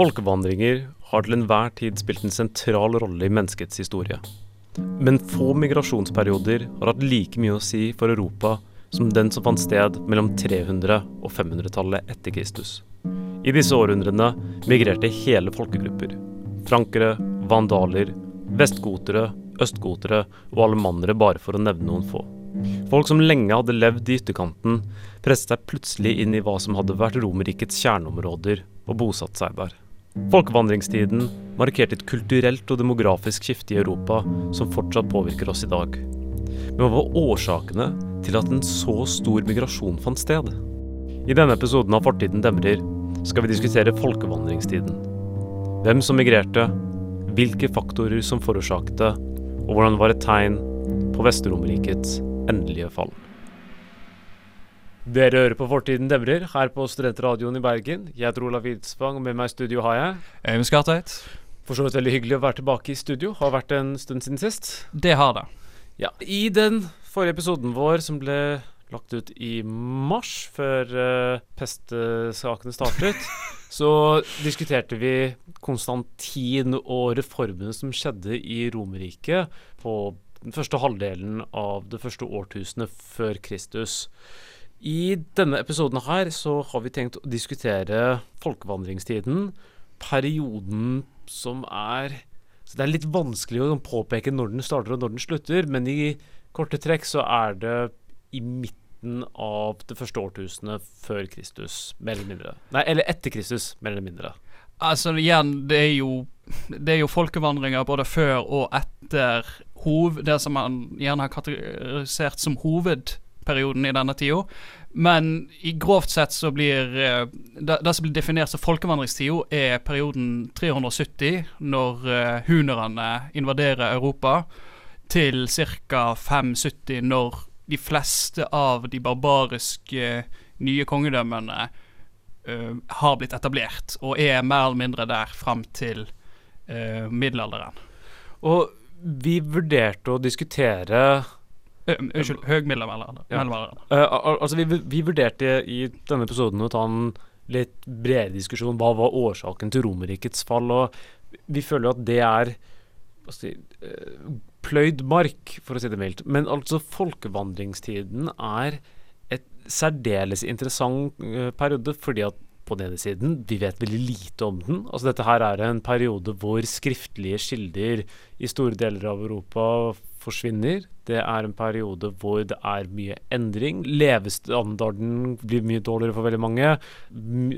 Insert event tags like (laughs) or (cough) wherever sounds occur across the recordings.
Folkevandringer har til enhver tid spilt en sentral rolle i menneskets historie. Men få migrasjonsperioder har hatt like mye å si for Europa som den som fant sted mellom 300- og 500-tallet etter Kristus. I disse århundrene migrerte hele folkegrupper. Frankere, vandaler, vestgotere, østgotere og alemannere, bare for å nevne noen få. Folk som lenge hadde levd i ytterkanten, presset seg plutselig inn i hva som hadde vært Romerrikets kjerneområder, og bosatt seg der. Folkevandringstiden markerte et kulturelt og demografisk skifte i Europa som fortsatt påvirker oss i dag. Men hva var årsakene til at en så stor migrasjon fant sted? I denne episoden av Fortiden demrer skal vi diskutere folkevandringstiden. Hvem som migrerte, hvilke faktorer som forårsaket det, og hvordan det var et tegn på Vest-Romerrikets endelige fall. Dere hører på Fortiden demrer her på Studentradioen i Bergen. Jeg heter Olav Widsvang, og med meg i studio har jeg Øyvind Skartveit. For så vidt veldig hyggelig å være tilbake i studio. Har vært en stund siden sist. Det har det. Ja, I den forrige episoden vår som ble lagt ut i mars, før uh, pestesakene startet, (laughs) så diskuterte vi Konstantin og reformene som skjedde i Romerriket på den første halvdelen av det første årtusenet før Kristus. I denne episoden her så har vi tenkt å diskutere folkevandringstiden, perioden som er så Det er litt vanskelig å påpeke når den starter og når den slutter, men i korte trekk så er det i midten av det første årtusenet før Kristus, mer eller mindre. Nei, eller etter Kristus, mer eller mindre. Altså igjen, det er jo Det er jo folkevandringer både før og etter hov, det som man gjerne har kategorisert som hovedperioden i denne tida. Men i grovt sett så blir eh, det, som blir definert som folkevandringstida, er perioden 370, når uh, hunerne invaderer Europa, til ca. 570, når de fleste av de barbariske nye kongedømmene uh, har blitt etablert, og er mer eller mindre der fram til uh, middelalderen. Og vi vurderte å diskutere Unnskyld, høgmiddelalderen. Ja. Uh, altså, vi, vi, vurderte i denne episoden å ta en litt bredere diskusjon hva var årsaken til Romerrikets fall, og vi føler at det er si, uh, pløyd mark, for å si det mildt. Men altså, folkevandringstiden er et særdeles interessant periode, fordi at på den ene siden, vi vet veldig lite om den. Altså Dette her er en periode hvor skriftlige kilder i store deler av Europa forsvinner. Det er en periode hvor det er mye endring. Levestandarden blir mye dårligere for veldig mange.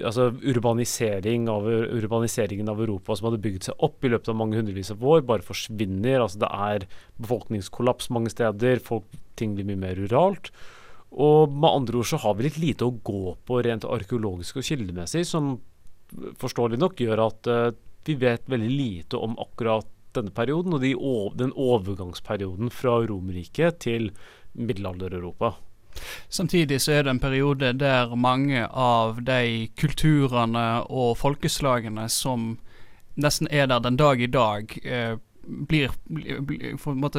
altså urbanisering av, Urbaniseringen av Europa som hadde bygd seg opp i løpet av mange hundrevis av år, bare forsvinner. altså Det er befolkningskollaps mange steder. Folk, ting blir mye mer ruralt. Og med andre ord så har vi litt lite å gå på rent arkeologisk og kildemessig, som forståelig nok gjør at uh, vi vet veldig lite om akkurat denne perioden, og de, den overgangsperioden fra Romerriket til middelalder-Europa. Samtidig så er det en periode der mange av de kulturene og folkeslagene som nesten er der den dag i dag, eh, blir, blir,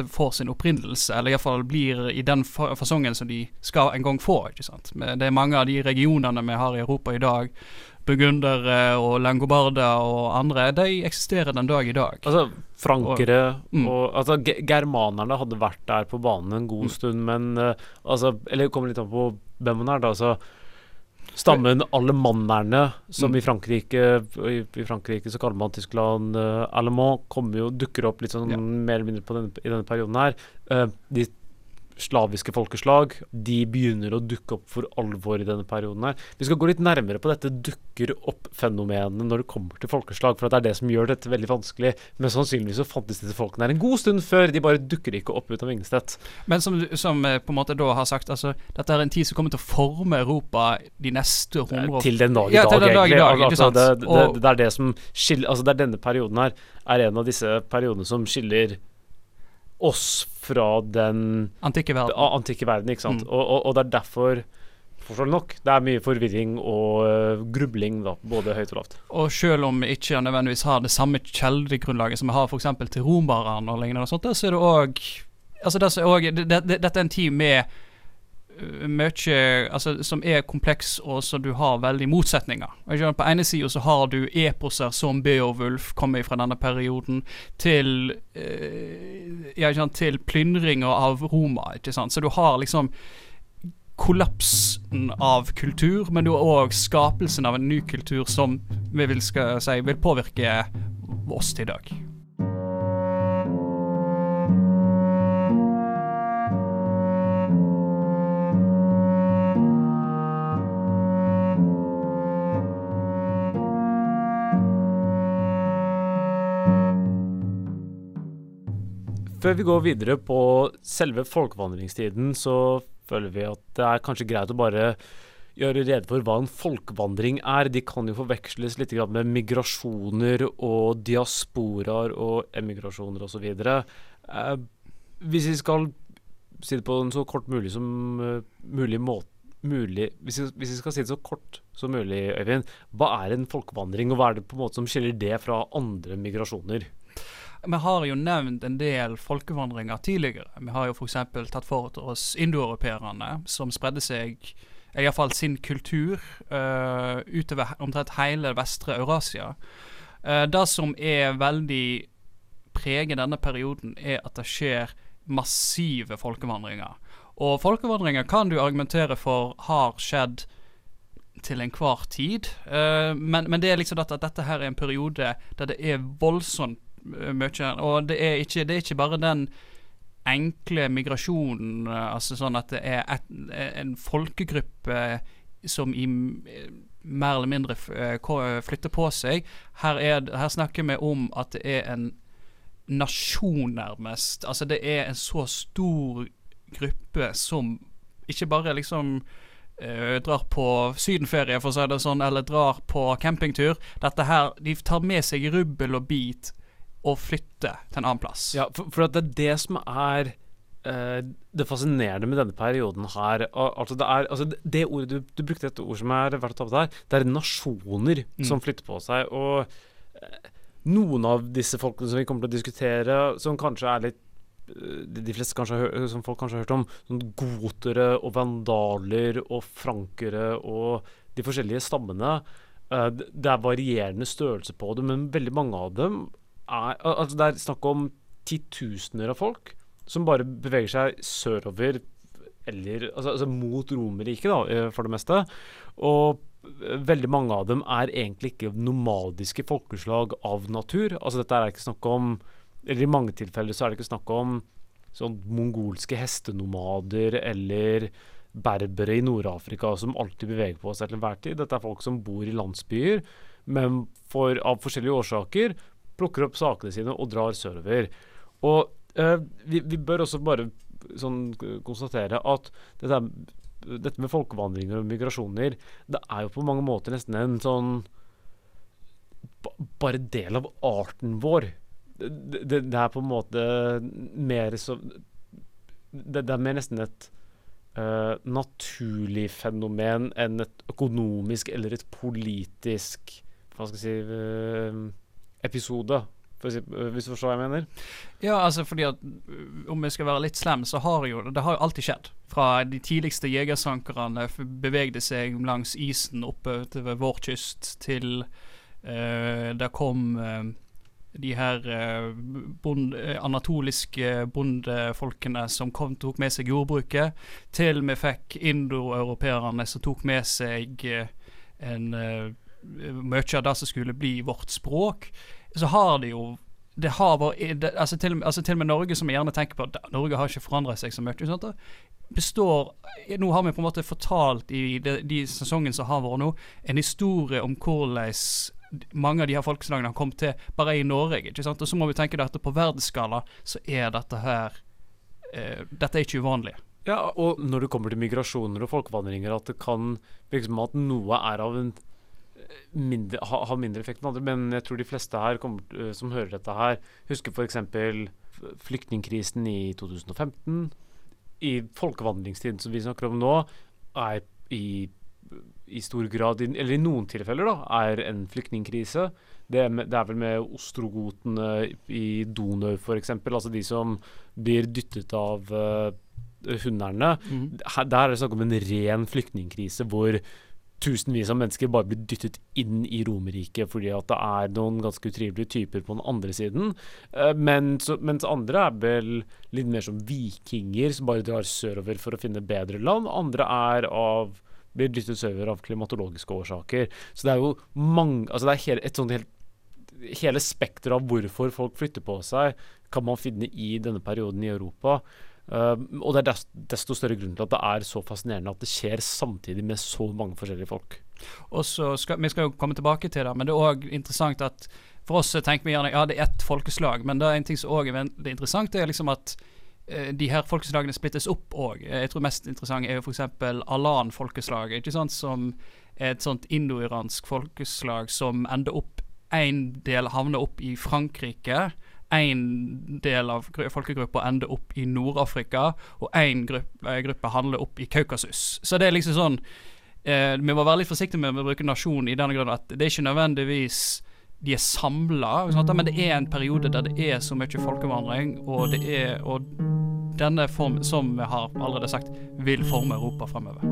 får sin opprinnelse, eller iallfall blir i den fasongen som de skal en gang få. ikke sant? Det er mange av de regionene vi har i Europa i dag, burgundere og langobarder og andre, de eksisterer den dag i dag. Altså frankere og, mm. og Altså germanerne hadde vært der på banen en god mm. stund, men uh, altså Eller det kommer litt an på hvem man er, da. altså Stammen alemannerne, som mm. i Frankrike i, i, Frankrike så kaller man Tyskland uh, allemand, kommer jo, dukker opp litt sånn ja. mer eller mindre denne, i denne perioden her. Uh, de slaviske folkeslag de begynner å dukke opp for alvor i denne perioden. her. Vi skal gå litt nærmere på dette dukker opp-fenomenet når det kommer til folkeslag, for det er det som gjør dette veldig vanskelig. Men sannsynligvis så fantes disse folkene her en god stund før. De bare dukker ikke opp ut av ingensteds. Men som, som eh, på en måte da har sagt, altså, dette er en tid som kommer til å forme Europa de neste hundre Til den dag i ja, dag, dag, i dag altså, det, det, det, det, er det som skiller Altså, det er denne perioden her er en av disse periodene som skiller oss fra den antikke verden. Antikke verden ikke sant? Mm. Og, og, og, det er derfor forståelig nok, det er mye forvirring og uh, grubling, da, både høyt og lavt. Og selv om vi ikke nødvendigvis har det samme kjeldegrunnlaget som vi har f.eks. til romerne og lignende, og sånt, så er det òg altså det, det, det, Dette er en tid med mye altså, som er kompleks, og så du har veldig motsetninger. På ene sida så har du eposer som Beowulf, kommer fra denne perioden, til eh, til plyndringer av Roma. ikke sant? Så du har liksom kollapsen av kultur, men du har òg skapelsen av en ny kultur som vi vil, si, vil påvirke oss til i dag. Før vi går videre på selve folkevandringstiden, så føler vi at det er kanskje greit å bare gjøre rede for hva en folkevandring er. De kan jo forveksles litt med migrasjoner og diasporaer og emigrasjoner osv. Eh, hvis vi skal si det på en så kort mulig som uh, mulig måte mulig, hvis, vi, hvis vi skal si det så kort som mulig, Øyvind, hva er en folkevandring, og hva er det på en måte som skiller det fra andre migrasjoner? Vi har jo nevnt en del folkevandringer tidligere. Vi har jo f.eks. tatt for oss indoeuropeerne, som spredde seg iallfall sin kultur uh, utover omtrent hele vestre Eurasia. Uh, det som er veldig preger denne perioden, er at det skjer massive folkevandringer. Og folkevandringer kan du argumentere for har skjedd til enhver tid. Uh, men, men, det er liksom at, at dette her er en periode der det er voldsomt mye. Og det er, ikke, det er ikke bare den enkle migrasjonen, altså sånn at det er et, en folkegruppe som i mer eller mindre flytter på seg. Her, er, her snakker vi om at det er en nasjon, nærmest. Altså det er en så stor gruppe som ikke bare liksom uh, drar på sydenferie, for å si det sånn, eller drar på campingtur. Dette her, De tar med seg rubbel og bit å flytte til en annen plass. Ja, for, for det er det som er uh, det fascinerende med denne perioden her. Altså det, er, altså det, ordet du, du, brukte et ord som er verdt å ta på her. Det er nasjoner mm. som flytter på seg. Og uh, noen av disse folkene som vi kommer til å diskutere, som kanskje er litt eh, de fleste kanskje som folk kanskje har hørt om, sånn gotere og vandaler og frankere og de forskjellige stammene. det er varierende størrelse på det, men veldig mange av dem er Altså, det er snakk om titusener av folk som bare beveger seg sørover eller altså, altså mot Romerriket, da, eh, for det meste. Og veldig mange av dem er egentlig ikke nomadiske folkeslag av natur. Altså dette er ikke snakk om Eller i mange tilfeller så er det ikke snakk om sånn mongolske hestenomader eller berbere i Nord-Afrika som alltid beveger på seg til enhver tid. Dette er folk som bor i landsbyer, men for, av forskjellige årsaker plukker opp sakene sine og drar sørover. Og eh, vi, vi, bør også bare sånn konstatere at dette, dette, med folkevandringer og migrasjoner, det er jo på mange måter nesten en sånn bare del av arten vår. Det, det, det er på en måte mer som det, det, er mer nesten et uh, naturlig fenomen enn et økonomisk eller et politisk Hva skal jeg si uh, episode. Si, øh, hvis du forstår hva jeg mener? Ja, altså fordi at øh, om jeg skal være litt slem, så har jo det har jo alltid skjedd. Fra de tidligste jegersankerne bevegde seg langs isen oppe ved vår kyst, til uh, det kom uh, de her uh, bond, anatoliske bondefolkene som kom, tok med seg jordbruket, til vi fikk indoeuropeerne som tok med seg en mye av det som skulle bli vårt språk, så har det jo det har vært, det, altså, til, altså til og med Norge, som vi gjerne tenker på at Norge har ikke forandret seg så mye. Sant? består Nå har vi på en måte fortalt i de, de sesongene som har vært nå, en historie om hvordan mange av de her folkeslagene har kommet til bare i Norge. ikke sant? Og så må vi tenke at på verdensskala så er dette her eh, Dette er ikke uvanlig. Ja, og når det kommer til migrasjoner og folkevandringer, at det kan virke at noe er av en mindre, ha, ha, mindre effekt enn andre. Men jeg tror de fleste her kommer, uh, som hører dette her, husker f.eks. flyktningkrisen i 2015. I folkevandringstiden som vi snakker om nå, er i, i stor grad, eller i noen tilfeller, da, er en flyktningkrise. Det, det, er vel med ostrogotene i Donau f.eks., altså de som blir dyttet av uh, hunderne. Mm. Der er det snakk om en ren flyktningkrise hvor tusenvis av mennesker bare blir dyttet inn i Romerike fordi at det er noen ganske utrivelige typer på den andre siden. Eh, men, mens andre er vel litt mer som vikinger som bare drar sørover for å finne bedre land. Andre er av blir dyttet sørover av klimatologiske årsaker. Så det er jo mange Altså det er hele, et sånt helt Hele spekteret av hvorfor folk flytter på seg, kan man finne i denne perioden i Europa. Uh, og det er desto større grunn til at det er så fascinerende at det skjer samtidig med så mange forskjellige folk. Og så skal, Vi skal jo komme tilbake til det, men det er òg interessant at for oss tenker vi gjerne ja det er ett folkeslag, men det er en ting som òg er veldig interessant, det er liksom at uh, de her folkeslagene splittes opp òg. Jeg tror mest interessant er jo f.eks. Alan-folkeslaget, ikke sant, som er et sånt indo-iransk folkeslag som ender opp En del havner opp i Frankrike én del av folkegruppa ender opp i Nord-Afrika, og én gruppe, eh, gruppe, handler opp i Kaukasus. Så det er liksom sånn eh, Vi må være litt forsiktige med å bruke nasjon i denne grunn at det er ikke nødvendigvis de er samla, men det er en periode der det er så mye folkevandring, og det er og denne form, som vi har allerede sagt, vil forme Europa fremover.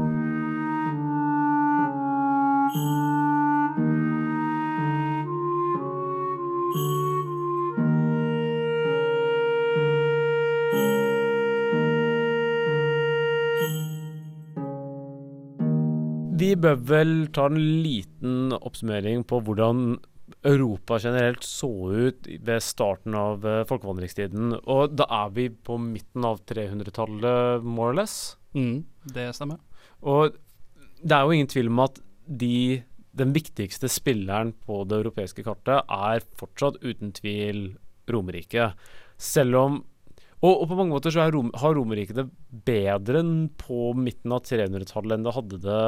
Vi bør vel ta en liten oppsummering på hvordan Europa generelt så ut ved starten av uh, folkevandringstiden. Og da er vi på midten av 300-tallet, more or less. Mm, det stemmer. Og det er jo ingen tvil om at de, den viktigste spilleren på det europeiske kartet er fortsatt uten tvil Romerriket. Selv om og, og, på mange måter så Rom, har Romerriket det bedre enn på midten av 300-tallet enn det hadde det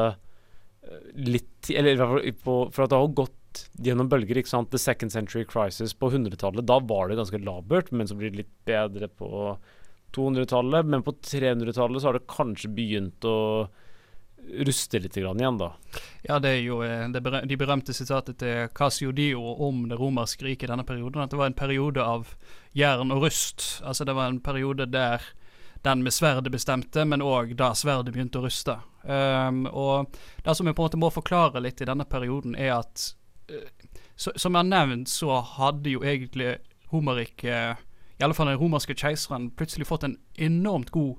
litt Eller i hvert fall på, For at det har gått gjennom bølger. ikke sant? The second century crisis på 100-tallet, da var det ganske labert, men så blir det litt bedre på 200-tallet. Men på 300-tallet så har det kanskje begynt å ruste litt igjen, da. Ja, det er jo eh, det berøm, de berømte sitatet til Casio Dio om det romerske riket i denne perioden. At det var en periode av jern og rust. Altså det var en periode der den med sverdet bestemte, men òg da sverdet begynte å ruste. Um, og Det som vi på en måte må forklare litt i denne perioden, er at uh, Som jeg har nevnt, så hadde jo egentlig Romerriket, i alle fall den romerske keiseren, plutselig fått en enormt god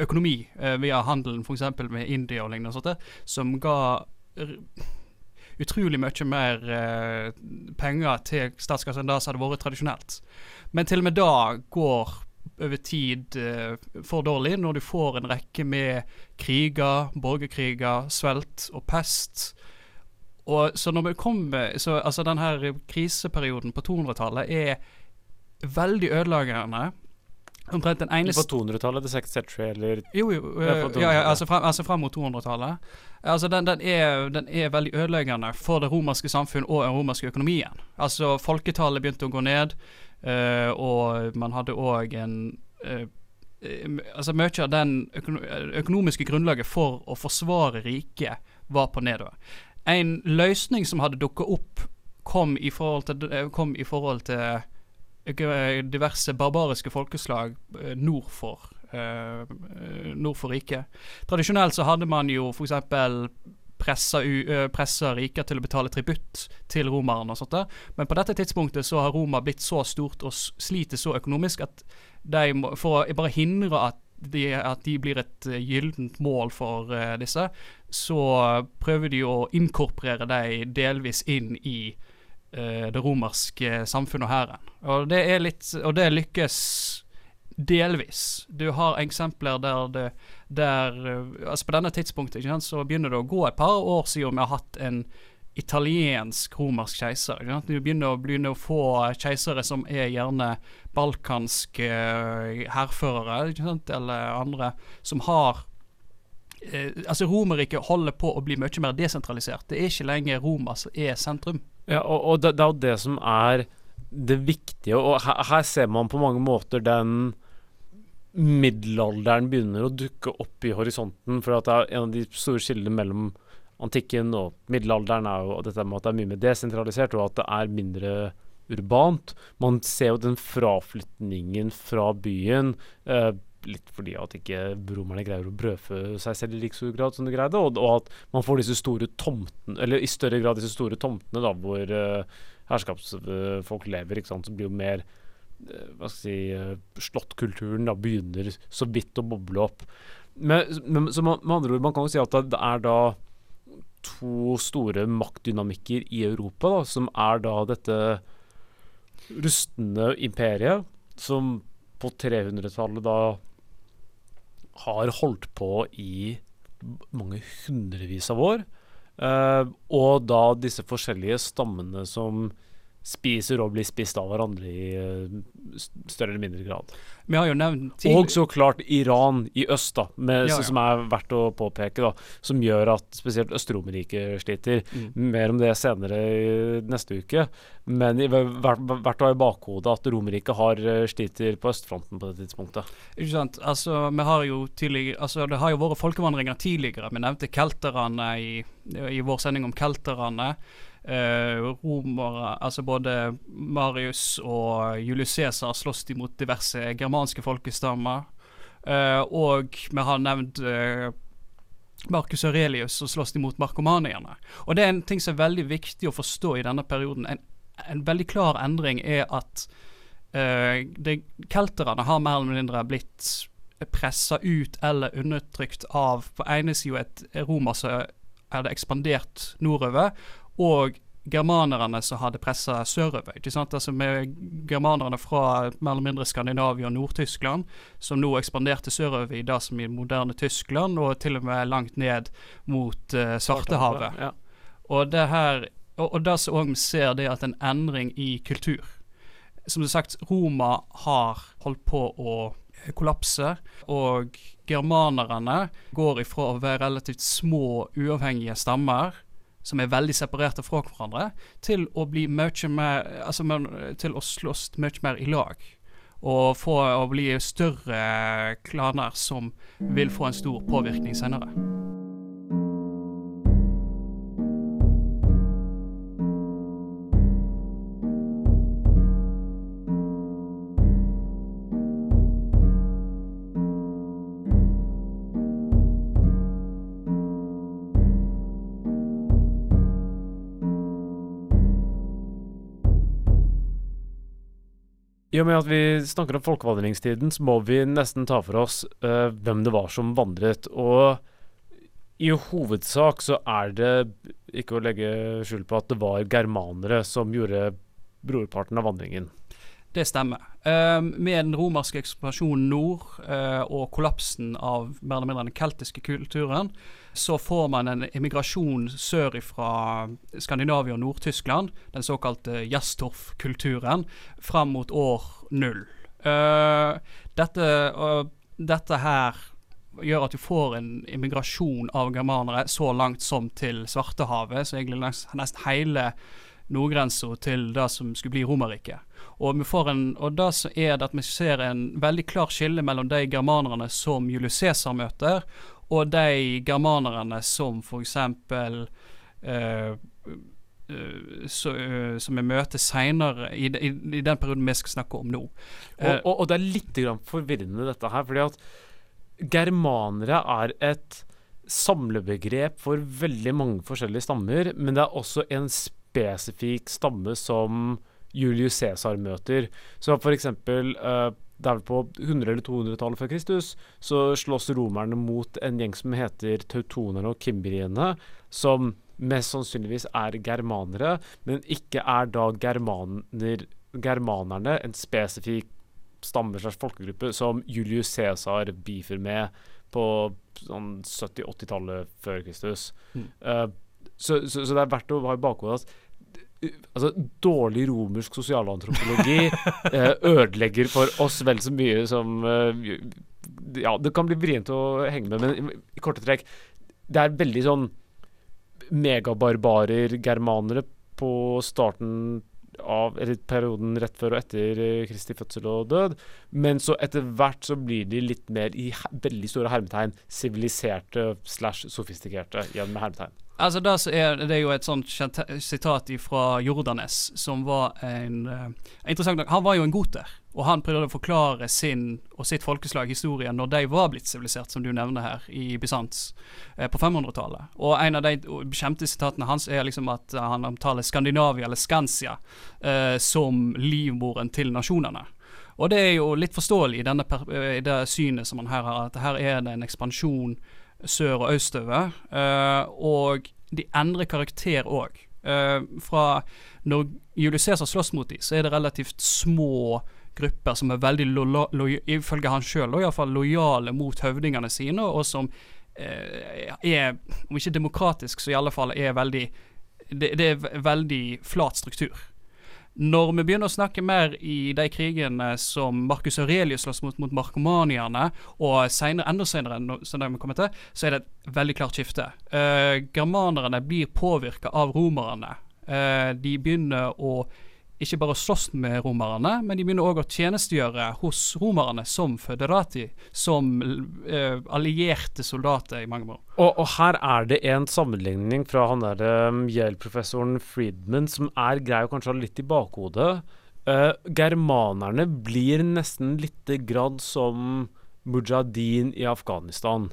økonomi uh, via handelen f.eks. med India og lignende, og sånt, som ga utrolig mye mer eh, penger til statskassen enn det som hadde vært tradisjonelt. Men til og med da går over tid uh, for dårlig, når du får en rekke med kriger, borgerkriger, svelt og pest. Og så når vi kommer så, Altså, den her kriseperioden på 200-tallet er veldig ødeleggende. Omtrent den eneste På 200-tallet, til Second Century, eller Jo, jo. Øh, ja, ja, altså frem, altså frem mot 200-tallet. Altså, den, den, er, den, er, veldig ødeleggende for det romerske samfunn og den romerske økonomien. Altså, folketallet begynte å gå ned. øh, og man hadde òg en øh, Altså Mye av den økono økonomiske grunnlaget for å forsvare riket var på nedover. En løsning som hadde dukka opp, kom i forhold til, kom i forhold til diverse barbariske folkeslag nord for, uh, nord for riket. Tradisjonelt så hadde man jo f.eks pressa, pressa riker til å betale tributt til romerne og sånt. Der. Men på dette tidspunktet så har Roma blitt så stort og sliter så økonomisk at de må, for å bare hindre at de, at de blir et gyllent mål for disse, så prøver de å inkorporere dem delvis inn i det romerske samfunnet og hæren. Og det er litt Og det lykkes delvis. Du har eksempler der det der eh, altså På denne tidspunktet sant, så begynner det å gå et par år siden vi har hatt en italiensk-romersk keiser. Du begynner å, begynner å få keisere som er gjerne balkanske uh, hærførere, eller andre, som har Altså, Romerriket holder på å bli mye mer desentralisert. Det er ikke lenger Roma som er sentrum. Ja, og, og det, det, er jo det som er det viktige, og her, her ser man på mange måter den middelalderen begynner å dukke opp i horisonten. For at det er en av de store skillene mellom antikken og middelalderen er jo dette med at det er mye mer desentralisert, og at det er mindre urbant. Man ser jo den fraflytningen fra byen. Eh, litt fordi at ikke romerne greier å brødfø seg selv i like stor grad som de greide, og, og, at man får disse store tomtene, eller i større grad disse store tomtene da, hvor uh, herskapsfolk lever, ikke sant, så blir jo mer uh, hva skal jeg si, uh, slåttkulturen da begynner så vidt å boble opp. Men, men, så man, med andre ord, man kan jo si at det er da to store maktdynamikker i Europa, da, som er da dette rustne imperiet, som på 300-tallet da har holdt på i mange hundrevis av år. Uh, og da disse forskjellige stammene som spiser og blir spist av hverandre i uh, større eller mindre grad. Vi har jo nevnt Og så klart Iran i øst, da, med, ja, ja. som er verdt å påpeke, da, som gjør at spesielt Øst-Romerriket sliter. Mm. Mer om det senere neste uke. Men verdt å ha i bakhodet at Romerriket har eh, sliter på østfronten på det tidspunktet. Ikke sant. Altså, vi har jo Altså, det har jo vært folkevandringer tidligere. Vi nevnte kelterne i, i vår sending om kelterne eh, romere, altså både Marius og Julius Cæsar slåss de mot diverse germanske folkestammer. Eh, og vi har nevnt eh, Marcus Aurelius og slåss imot mot markomanierne. Og det er en ting som er veldig viktig å forstå i denne perioden. En, en veldig klar endring er at uh, kelterne har mer eller mindre blitt pressa ut eller undertrykt av på ene sida et Roma som hadde ekspandert nordover, og germanerne som hadde pressa sørover. ikke sant? Altså med Germanerne fra mer eller mindre Skandinavia og Nord-Tyskland, som nå ekspanderte sørover i det som i moderne Tyskland, og til og med langt ned mot uh, Svartehavet. Ja. Og det her, og, og det som òg vi ser, det er at en endring i kultur. Som det sagt, Roma har holdt på å kollapse, og germanerne går ifra å være relativt små, uavhengige stammer som er veldig separerte fra hverandre, til å bli mye mer Altså til å slåss mye mer i lag. Og få å bli større klaner som vil få en stor påvirkning senere. I og med at vi snakker om folkevandringstiden, så må vi nesten ta for oss uh, hvem det var som vandret. Og i hovedsak så er det ikke å legge skjul på at det var germanere som gjorde brorparten av vandringen. Det stemmer. Uh, med den romerske ekspansjonen nord uh, og kollapsen av mer eller mindre den keltiske kulturen, så får man en immigrasjon sør fra Skandinavia og Nord-Tyskland, den såkalte Jastorf-kulturen, fram mot år null. Uh, dette, dette her gjør at du får en immigrasjon av germanere så langt som til Svartehavet, så egentlig nesten hele nordgrensa til det som skulle bli Romerriket. Og, og det som er det at vi ser en veldig klar skille mellom de germanerne som Julius Cæsar møter, og de germanerne som f.eks. Uh, uh, så, uh, som vi møter seinere i, i, i, den perioden vi skal snakke om nå. Og, og, og, det er litt forvirrende dette her, fordi at germanere er et samlebegrep for veldig mange forskjellige stammer, men det er også en spesifikk stamme som Julius Cæsar møter. Så eksempel uh, det er vel på 100- eller 200-tallet før Kristus, så slåss romerne mot en gjeng som heter tautonerne og kimbriene, som mest sannsynligvis er germanere, men ikke er da germaner, germanerne en spesifikk stamme slags folkegruppe som Julius Cæsar beefer med på sånn 70-80-tallet før Kristus. Mm. Uh, så, så, så, det er verdt å ha i bakhodet at altså, dårlig romersk sosialantropologi (laughs) eh, ødelegger for oss vel så mye som eh, Ja, det kan bli vrient å henge med, men i, korte trekk Det er veldig sånn megabarbarer germanere på starten av eller perioden rett før og etter eh, Kristi fødsel og død. Men så etter hvert så blir de litt mer i veldig store hermetegn siviliserte slash sofistikerte igjen med hermetegn. Altså det, er, det er jo et sånt sitat fra Jordanes, som var en uh, interessant Han var jo en goter, og han prøvde å forklare sin og sitt folkeslag historien når de var blitt sivilisert, som du nevner her, i Bysants uh, på 500-tallet. Og en av de kjente sitatene hans er liksom at uh, han omtaler Skandinavia, eller Skansia, som livmoren til nasjonene. Og det er jo litt forståelig i, denne, i det synet som han her har, at her er det en ekspansjon sør- og østover. Uh, og de endrer karakter òg. Eh, fra når Julius Cæsar slåss mot dem, så er det relativt små grupper som er veldig, ifølge han sjøl, lojale mot høvdingene sine, og som uh, er, om ikke demokratisk, så i alle fall er veldig det, det er veldig flat struktur. Når vi begynner å snakke mer i de krigene som Marcus Aurelius slåss mot, mot markomanierne, og senere, enda senere, som de kommer til, så er det et veldig klart skifte. Uh, germanerne blir påvirka av romerne. Uh, de begynner å ikke bare slåss med romerne, men de begynner òg å tjenestegjøre hos romerne som føderati, som uh, allierte soldater i mange år. Og, og, her er det en sammenligning fra han der um, Yale-professoren Friedman som er grei å kanskje ha litt i bakhodet. Uh, germanerne blir nesten lite grad som mujahedin i Afghanistan.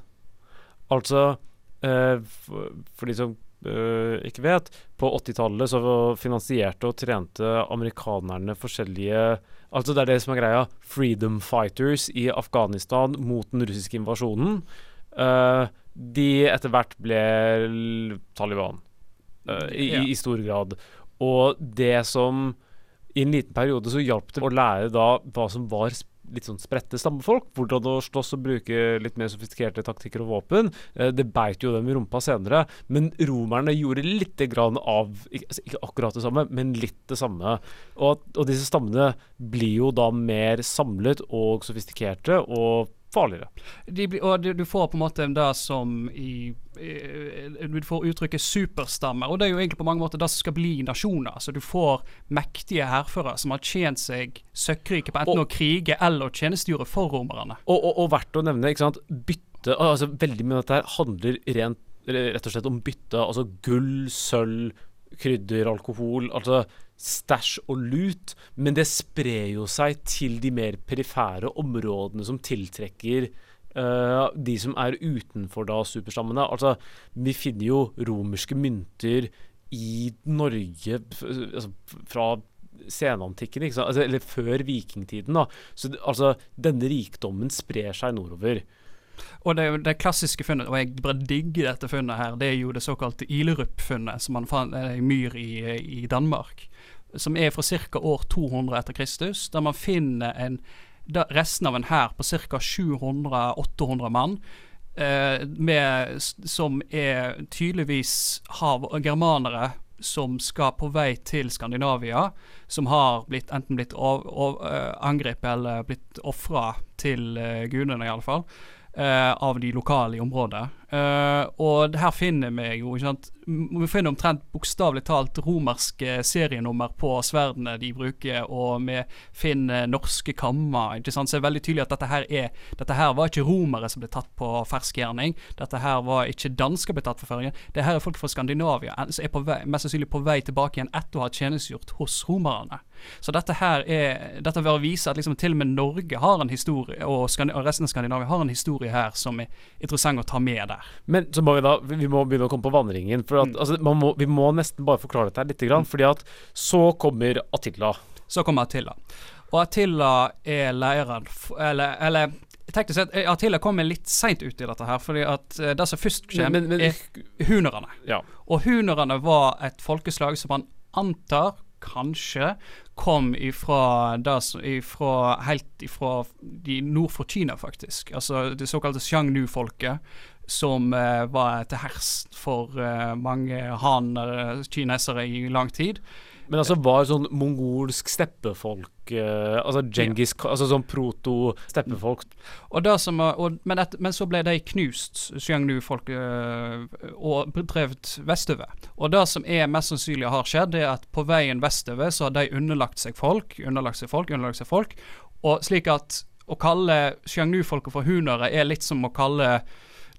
Altså, uh, for, for de som uh, ikke vet, på 80-tallet så finansierte og trente amerikanerne forskjellige Altså det er det som er greia. Freedom fighters i Afghanistan mot den russiske invasjonen. Uh, de etter hvert ble Taliban uh, i, ja. i, stor grad. Og det som I en liten periode så hjalp det å lære da hva som var litt sånn spredte stammefolk. Hvordan å slåss og bruke litt mer sofistikerte taktikker og våpen. Eh, det beit jo dem i rumpa senere. Men romerne gjorde litt grann av altså ikke, akkurat det samme, men litt det samme. Og, og disse stammene blir jo da mer samlet og sofistikerte. og farligere. De, og du, du, får på en måte det som i, i, Du får uttrykket superstammer, og det er jo egentlig på mange måter det som skal bli nasjoner. Så du får mektige hærførere som har tjent seg søkkrike på enten og, å krige eller å tjenestegjøre for romerne. Og, og, og, verdt å nevne, ikke sant, bytte altså Veldig mye av dette handler rent, rett og slett om bytte. Altså gull, sølv, krydder, alkohol. altså stæsj og lut, men det sprer jo seg til de mer perifere områdene som tiltrekker uh, de som er utenfor da superstammene. Altså, vi finner jo romerske mynter i Norge altså, fra senantikken, altså, eller før vikingtiden. da. Så altså, denne rikdommen sprer seg nordover. Og det, det, klassiske funnet, og jeg bare digger dette funnet her, det er jo det såkalte Ilerup-funnet, som man fant i myr i, i Danmark som er fra ca. år 200 etter Kristus, der man finner en, resten av en hær på ca. 700-800 mann. Eh, med, som er tydeligvis hav germanere som skal på vei til Skandinavia, som har blitt, enten blitt uh, angrepet eller blitt ofra til uh, gudene, iallfall eh, av de lokale i området. Uh, og her finner vi jo ikke sant, Vi finner omtrent bokstavelig talt romerske serienummer på sverdene de bruker, og vi finner norske kammer. ikke sant, Så det er veldig tydelig at dette her er Dette her var ikke romere som ble tatt på fersk gjerning. Dette her var ikke dansker ble tatt for føringen. Det her er folk fra Skandinavia som er vei, mest sannsynlig på vei tilbake igjen etter å ha tjenestegjort hos romerne. Så dette her er Dette vil vise at liksom til og med Norge har en historie, og, og resten av Skandinavia har en historie her som er interessant å ta med der. Men så må vi da Vi må begynne å komme på vandringen. For at, mm. altså, må, vi må nesten bare forklare dette litt. Grann, fordi at så kommer Attila. Så kommer Attila. Og Attila er leiren Eller, eller teknisk sett, eh, Attila kommer litt seint ut i dette her. fordi at uh, det som først kommer, er hunerne. Ja. Og hunerne var et folkeslag som man antar kanskje kom ifra, das, ifra helt ifra de nord for Kina, faktisk. Altså det såkalte Xiangnu-folket, som uh, var til hers for uh, mange haner, kinesere, i lang tid. Men altså var sånn mongolsk steppefolk uh, Altså Djengis ja. Altså sånn proto-steppefolk. Men, men, så ble de knust, Xiangnu-folk, uh, og drevet vestover. Og det som er mest sannsynlig har skjedd, er at på veien vestover så har de underlagt seg folk, underlagt seg folk, underlagt seg folk. Og slik at å kalle Xiangnu-folket for hunere er litt som å kalle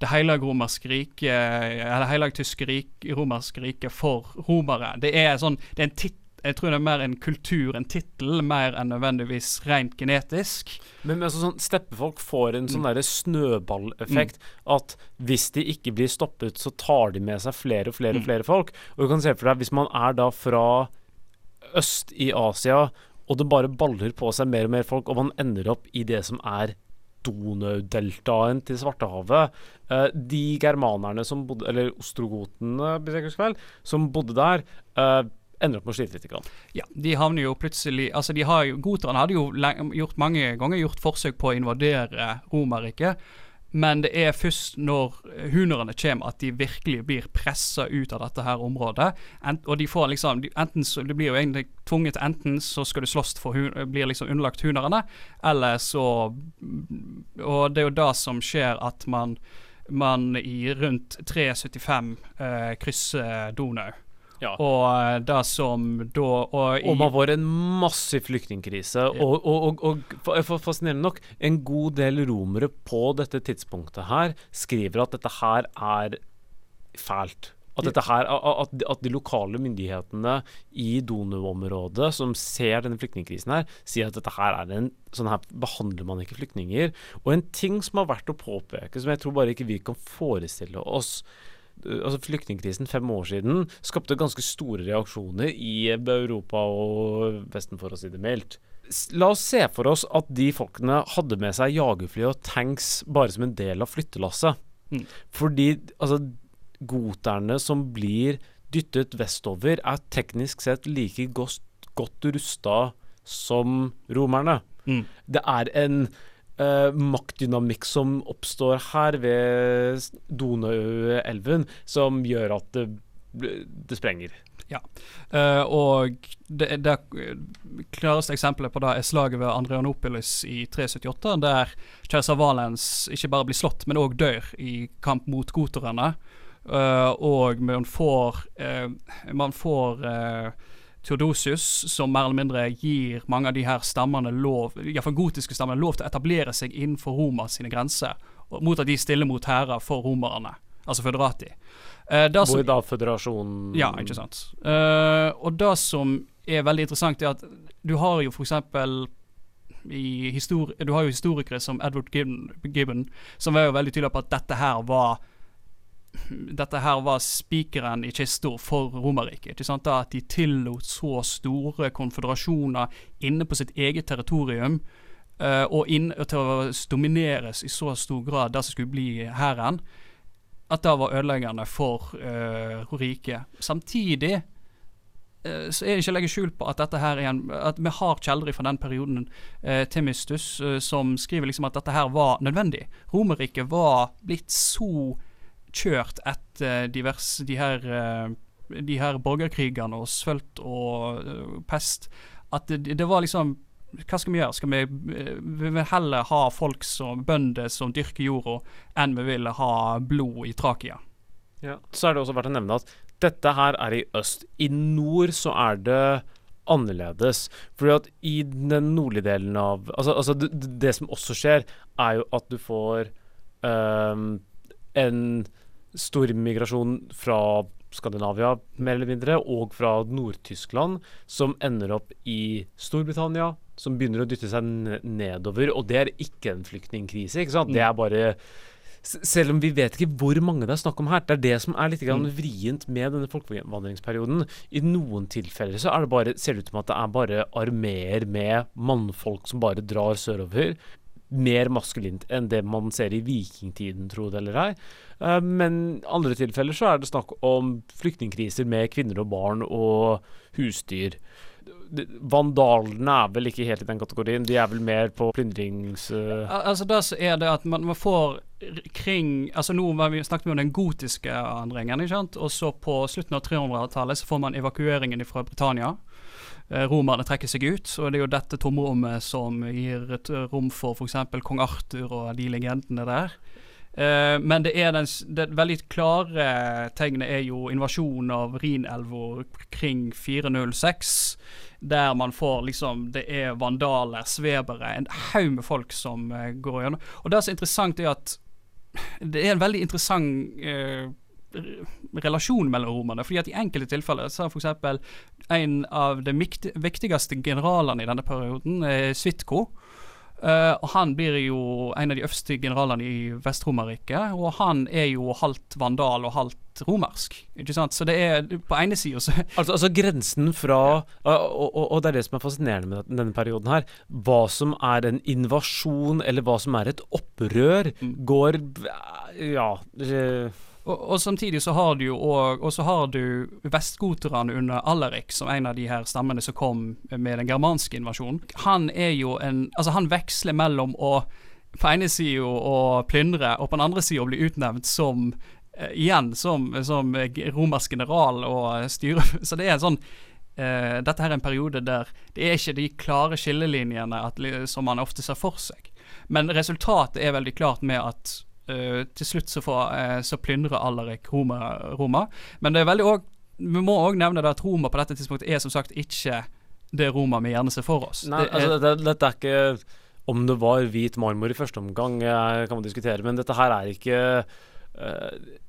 det hellige romerske riket, eller hellag-tyske rik, romerske riket for romere. Det er sånn, det er en titt jeg tror det er mer en kultur, en tittel, mer enn nødvendigvis rent genetisk. Men, men altså, sånn, steppefolk får en sånn mm. snøballeffekt. Mm. At hvis de ikke blir stoppet, så tar de med seg flere og flere mm. flere folk. Og du kan se for deg, hvis man er da fra øst i Asia, og det bare baller på seg mer og mer folk, og man ender opp i det som er Donau-deltaen til Svartehavet. Uh, de germanerne som bodde Eller ostrogotene, som bodde der, uh, ender opp med å slite litt. Ja, de havner jo plutselig Altså, de har Goterne hadde jo gjort mange ganger gjort forsøk på å invadere Romerriket. Men det er først når hunerne kommer at de virkelig blir pressa ut av dette her området. Ent, og de får liksom de, enten så, De blir jo egentlig tvunget enten så skal du slåss for hun, blir liksom underlagt hunerne, eller så Og det er jo det som skjer at man, man i rundt 375 eh, krysser Donau. Ja. Og eh, det som da Og, i, og man får en massiv flyktningkrise. Ja. Og, og, og, fascinerende nok, en god del romere på dette tidspunktet her skriver at dette her er fælt. At, her, at, at, de lokale myndighetene i Donau-området som ser denne flyktningkrisen her, sier at dette her er en sånn her behandler man ikke flyktninger. Og en ting som har vært å påpeke, som jeg tror bare ikke vi kan forestille oss altså Flyktningkrisen fem år siden skapte ganske store reaksjoner i Europa og Vesten, for å si det mildt. La oss se for oss at de folkene hadde med seg jagerfly og tanks bare som en del av flyttelasset. Mm. Fordi altså, goterne som blir dyttet vestover, er teknisk sett like godt, godt rusta som romerne. Mm. Det er en uh, maktdynamikk som oppstår her ved Donauelven, som gjør at det, det sprenger. Ja, uh, og det, det, klareste eksempelet på det er slaget ved Andreanopolis i 378, der keiser Valens ikke bare blir slått, men òg dør i kamp mot goterne. Uh, og man får, man får Theodosius, som mer eller mindre gir mange av de her stammene lov, iallfall gotiske stammene, lov til å etablere seg innenfor Roma sine grenser, mot at de stiller mot hærer for romerne, altså føderati. Eh, Hvor da føderasjonen Ja, ikke sant. Eh, og det som er veldig interessant, er at du har jo f.eks. Du har jo historikere som Edward Gibbon, Gibbon, som var jo veldig tydelig på at dette her var dette her var spikeren i kista for Romerriket. At de tillot så store konføderasjoner inne på sitt eget territorium. Uh, og, inn, til å domineres i så stor grad det som skulle bli hæren. At det var ødeleggende for uh, riket. Samtidig uh, så er det ikke å legge skjul på at dette her er en, at vi har kjeldre fra den perioden, uh, Timistus, som skriver liksom at dette her var nødvendig. Romerriket var blitt så kjørt etter divers, de her, eh, de her borgerkrigene og svølt og uh, pest. At det, det, var liksom Hva skal vi gjøre? Skal vi, eh, vi vil heller ha folk som bønder som dyrker jorda, enn vi vil ha blod i Trakia. Ja. Så er det også verdt å nevne at dette her er i øst. I nord så er det annerledes. Fordi at i den nordlige delen av Altså, altså det, det, som også skjer, er jo at du får um, en stor migrasjon fra Skandinavia, mer eller mindre, og fra Nord-Tyskland, som ender opp i Storbritannia, som begynner å dytte seg nedover. Og det er ikke en flyktningkrise. ikke sant? Det er bare selv om vi vet ikke hvor mange det er snakk om her. Det er det som er litt mm. vrient med denne folkevandringsperioden. I noen tilfeller så er det bare, ser det ut som at det er bare armeer med mannfolk som bare drar sørover mer maskulint enn det man ser i vikingtiden, tro det eller ei. Uh, men andre tilfeller så er det snakk om flyktningkriser med kvinner og barn og husdyr. Vandalene er vel ikke helt i den kategorien. De er vel mer på plyndrings... Uh... Altså så er det at man, man, får kring Altså Nå vi snakket vi om den gotiske endringen, ikke sant? og så på slutten av 300-tallet så får man evakueringen fra Britannia. Eh, romerne trekker seg ut. Og det er jo dette tomrommet som gir et eh, rom for f.eks. kong Arthur og de legendene der. Uh, men det er den, det veldig klare tegnet er jo invasjonen av Rhinelva kring 406. Der man får liksom Det er vandaler, svebere, en haug med folk som uh, går gjennom. Og det som er interessant, er at det er en veldig interessant eh, relasjon mellom romerne. fordi at I enkelte tilfeller så har f.eks. en av de viktigste generalene i denne perioden, eh, Svitko. Uh, og Han blir jo en av de øverste generalene i Vest-Romerriket, og han er jo halvt vandal og halvt romersk. ikke sant? Så det er på ene sida (laughs) altså, altså, grensen fra og, og, og, det er det som er fascinerende med denne perioden her. Hva som er en invasjon, eller hva som er et opprør, mm. går Ja. Det, og, og, samtidig så har du jo og, så har du vestgoterne under Allerik, som en av de her stammene som kom med den germanske invasjonen. Han er jo en Altså, han veksler mellom å på ene sida å plyndre, og på den andre sida å bli utnevnt som uh, igjen som, som romersk general og styre (laughs) Så det er en sånn uh, Dette her er en periode der det er ikke de klare skillelinjene at, som man ofte ser for seg. Men resultatet er veldig klart med at Uh, til slutt så, får, uh, så plyndrer Alarik Roma, Roma. Men det er veldig også, vi må òg nevne det at Roma på dette tidspunktet er som sagt ikke det Roma vi gjerne ser for oss. Nei, det altså, det, dette er ikke Om det var hvit marmor i første omgang, kan man diskutere, men dette her er ikke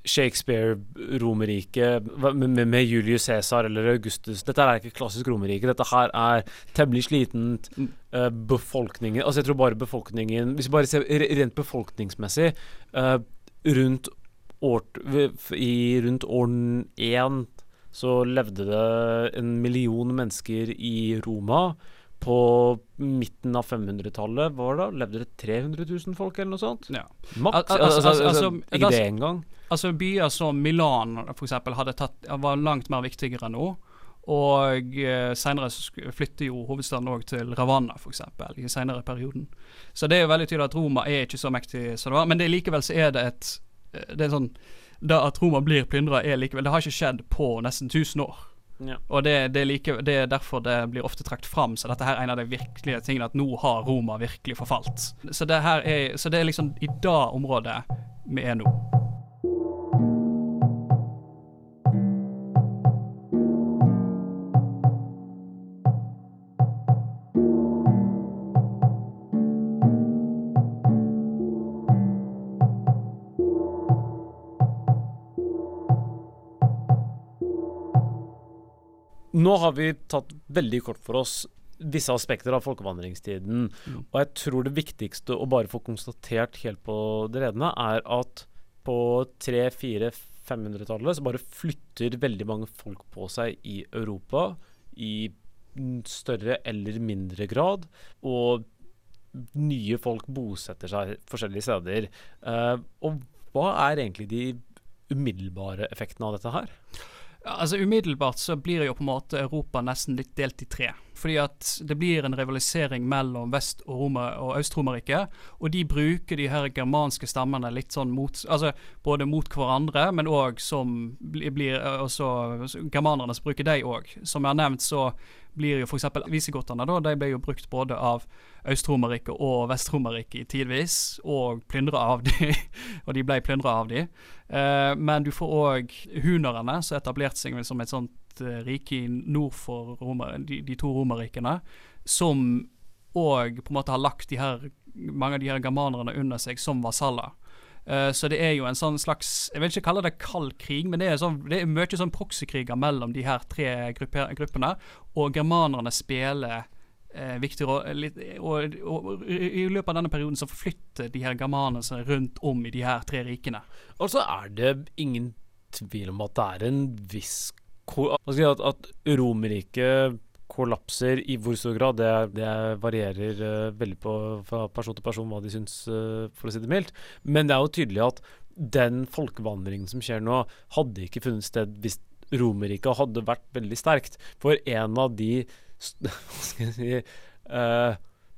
Shakespeare-Romerriket med, med, Julius Cæsar eller Augustus. Dette er ikke klassisk Romerrike. Dette her er temmelig slitent. Uh, befolkningen Altså, jeg tror bare befolkningen Hvis vi bare ser rent befolkningsmessig uh, rundt år, I rundt år én så levde det en million mennesker i Roma. På midten av 500-tallet var det, levde det 300 000 folk, eller noe sånt? Ja. Maks. Al altså, altså, altså, ikke det engang. Altså Byer som Milan for eksempel, var langt mer viktigere nå. Og eh, senere flytter jo hovedstaden òg til Ravanna, f.eks. i senere perioden. Så det er jo veldig tydelig at Roma er ikke så mektig som det var. Men det, likevel så er det et eh, det er sånn, Det at Roma blir plyndra, er likevel Det har ikke skjedd på nesten 1000 år. Ja. Og det, det, like, det, er derfor det blir ofte trukket fram. Så dette her er en av de virkelige tingene at nå har Roma virkelig forfalt. Så det, er, så det er liksom i det området vi er nå. Nå har vi tatt veldig kort for oss visse aspekter av folkevandringstiden. Mm. Og jeg tror det viktigste å bare få konstatert helt på det redende, er at på 300-400-500-tallet så bare flytter veldig mange folk på seg i Europa i større eller mindre grad. Og nye folk bosetter seg forskjellige steder. Uh, og hva er egentlig de umiddelbare effektene av dette her? Altså Umiddelbart så blir jo på en måte Europa nesten litt delt i tre. Fordi at det blir en rivalisering mellom Vest- og, Roma, og Øst-Romerriket. Og de bruker de her germanske stammene litt sånn mot Altså både mot hverandre, men òg som blir også Germanerne som bruker de òg. Som jeg har nevnt, så blir jo f.eks. visigotene, da. De ble jo brukt både av Øst-Romerriket og Vest-Romerriket tidvis, og plyndra av de, (laughs) og de ble plyndra av de. Uh, men du får òg hunerne, som etablerte seg som et sånt uh, rike nord for Romer, de, de, to romerrikene, som òg på en måte har lagt her, mange av de her germanerne under seg som vasaller. Uh, så det er jo en sånn slags Jeg vil ikke kalle det kald krig, men det er, sånn, det er mye sånn proksikriger mellom de her tre grupper, gruppene. Og germanerne spiller eh, viktig rolle. Og, og, og, i løpet av denne perioden så forflytter de her germanerne seg rundt om i de her tre rikene. Og så er det ingen tvil om at det er en viss At, at Romerriket kollapser i hvor stor grad, det, det varierer uh, veldig på, fra person til person hva de syns, uh, for å si det mildt. Men det er jo tydelig at den folkevandringen som skjer nå, hadde ikke funnet sted hvis Romerriket hadde vært veldig sterkt. For en av de (laughs) hva skal jeg si uh,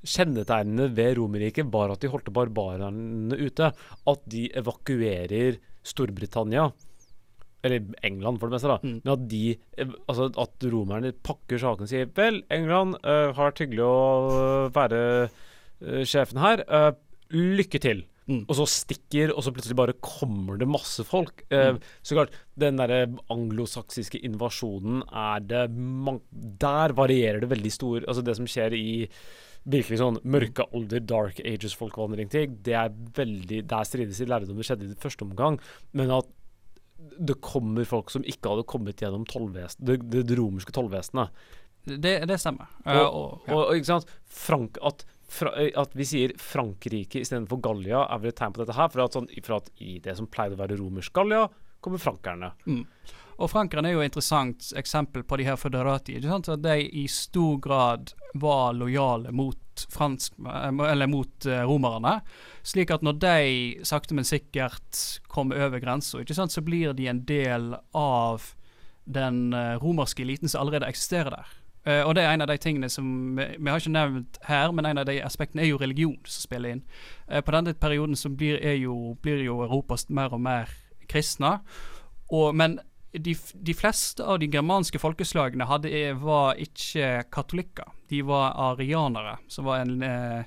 Kjennetegnene ved Romerriket var at de holdt barbarene ute. At de evakuerer Storbritannia eller England, for det meste, da. Mm. Men at de Altså at romerne pakker saken og sier Vel, England uh, har vært hyggelig å være uh, sjefen her. Uh, lykke til. Mm. og så stikker, og så plutselig bare kommer det masse folk. Mm. Så klart, den derre anglosaksiske invasjonen er det Der varierer det veldig stor Altså, det som skjer i virkelig sånn mørke alder, dark ages, folkevandringting, det er veldig Der strides i lærdom. Det skjedde i det første omgang, men at det kommer folk som ikke hadde kommet gjennom det, det, romerske tollvesenet. Det, det stemmer. Og, og, og, ikke sant? Frank, at, fra, at vi sier Frankrike istedenfor Gallia, er vel et tegn på dette her. For at, sånn, for at i det som pleide å være romersk Gallia, kommer frankerne. Og Frankrike er jo et interessant eksempel på de her føderati. At de i stor grad var lojale mot fransk, eller mot eh, romerne. Slik at når de sakte, men sikkert kommer over grensa, så blir de en del av den eh, romerske eliten som allerede eksisterer der. Uh, og det er en av de tingene som vi, vi har ikke nevnt her, men en av de aspektene er jo religion som spiller inn. Uh, på denne perioden så blir, jo, blir jo Europa mer og mer kristne. Og, men de, de fleste av de germanske folkeslagene hadde, var ikke katolikker. De var arianere, som var en, eh,